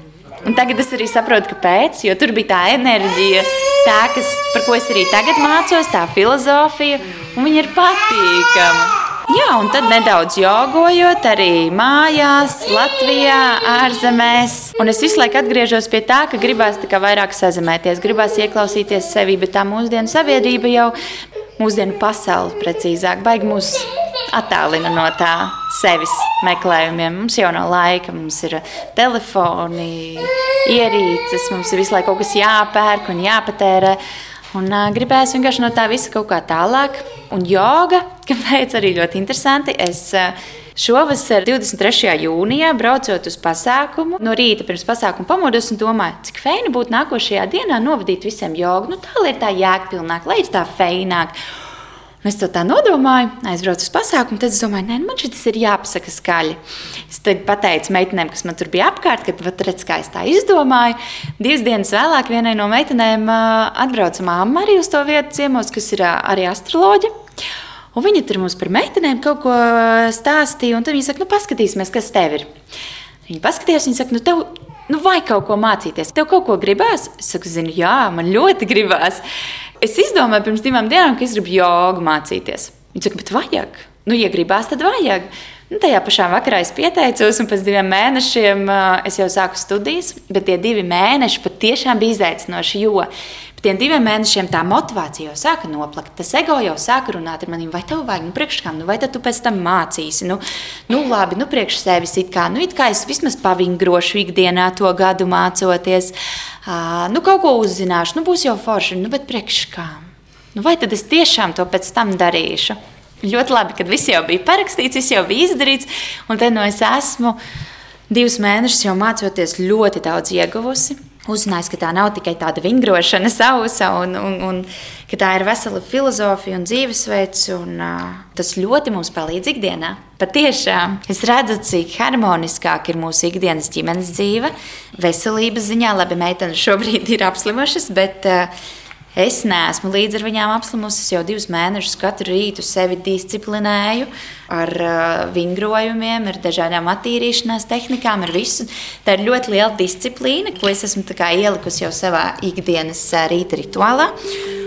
Un tagad es arī saprotu, kāpēc, jo tur bija tā enerģija, tā, kas, par ko es arī tagad mācos, tā filozofija, un viņa ir patīkama. Jā, un tad nedaudz jogojot, arī mājās, Latvijā, ārzemēs. Un es visu laiku atgriežos pie tā, ka gribās tā vairāk sazināties, gribās ieklausīties sevi, bet tā mūsdienu sabiedrība jau, mūsdienu pasaule precīzāk, baigi mūs attālina no tā sevis meklējumiem. Mums jau nav laika, mums ir telefoni, ierīces, mums ir visu laiku kaut kas jāpērk un jāpatērē. Un uh, gribēs vienkārši no tā visa kaut kā tālāk. Un joga, kāpēc arī ļoti interesanti. Es, uh, Šovasar, 23. jūnijā, braucot uz pasākumu, no rīta pirms pasākuma pamodos un domāju, cik feini būtu nākošajā dienā novadīt visiem jogu. Nu, tā lai ir tā jēgpilnāk, lai ir tā feināk. Un es to tā nodomāju, aizbraucu uz pasākumu, tad es domāju, nē, nu, man šis ir jāpasaka skaļi. Es pateicu meitenēm, kas man tur bija apkārt, ka, redz, kā es tā izdomāju. Divas dienas vēlāk vienai no meitenēm atbrauca mamma arī uz to vietu ciemos, kas ir arī astroloģija. Un viņa tur mums par meitenēm kaut ko stāstīja, un tad viņa saka, nu, paskatīsimies, kas tev ir. Viņa paskatījās, viņa saka, nu, tev, nu, vai kaut ko mācīties, tev kaut ko gribās? Es saku, zinu, jā, man ļoti gribās. Es izdomāju pirms divām dienām, ka es gribu jogu mācīties. Viņa saka, bet vajag. Nu, ja gribās, tad vajag. Nu, tajā pašā vakarā es pieteicos, un pēc diviem mēnešiem uh, es jau sāku studijas. Bet tie divi mēneši patiešām bija izaicinoši, jo tiem diviem mēnešiem tā motivācija jau sāka noplakt. Tas ego jau sāka runāt ar maniem, vai tev vajag, nu, priekš kam, nu, vai tu pēc tam mācīsi. Nu, nu labi, nu, priekš sevis it kā, nu, it kā es vismaz pavingrošu ikdienā to gadu mācoties. Uh, nu, kaut ko uzzināšu, nu, būs jau forši, nu, bet priekš kam? Nu, vai tad es tiešām to pēc tam darīšu? Ļoti labi, kad viss jau bija parakstīts, viss jau bija izdarīts, un te no es esmu divus mēnešus jau mācoties ļoti daudz ieguvusi uzzinājis, ka tā nav tikai tāda vingrošana, sausa, un, un, un ka tā ir vesela filozofija un dzīvesveids. Un, uh, tas ļoti mums palīdz ikdienā. Patiešām es redzu, cik harmoniskāk ir mūsu ikdienas ģimenes dzīve. Veselības ziņā, labi, meitenes šobrīd ir apslimušas, bet uh, Es neesmu līdz ar viņām apslimusi. Es jau divus mēnešus katru rītu sevi disciplinēju ar uh, vingrojumiem, ar dažādām attīrīšanās tehnikām, ar visu. Tā ir ļoti liela disciplīna, ko es esmu ielikusi jau savā ikdienas uh, rīta rituālā.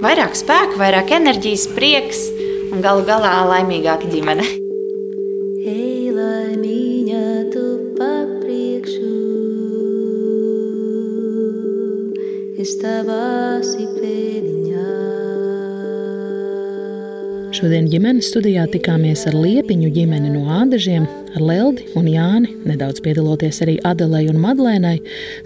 Vairāk spēka, vairāk enerģijas, prieks un galu galā laimīgāka ģimene. Hey, laimīņa, tu papriekšu, es tavās ipē. Šodien ģimenes studijā tikāmies ar Liepiņu ģimeni no Ādažiem, ar Leldi un Jāni, nedaudz piedaloties arī Adelei un Madlēnai.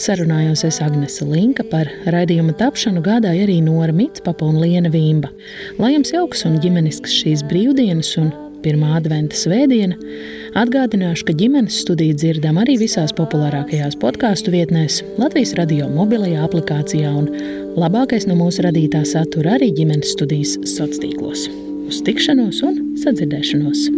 Sarunājos es Agnese Linka par raidījuma tapšanu gādāja arī Nora Mitspapa un Liena Vīmba. Lai jums jauks un ģimenisks šīs brīvdienas un pirmā adventa svētdiena, atgādināšu, ka ģimenes studiju dzirdam arī visās populārākajās podkāstu vietnēs, Latvijas radio mobilajā aplikācijā un labākais no mūsu radītā satura arī ģimenes studijas sociālos tīklos uz tikšanos un sadzirdēšanos!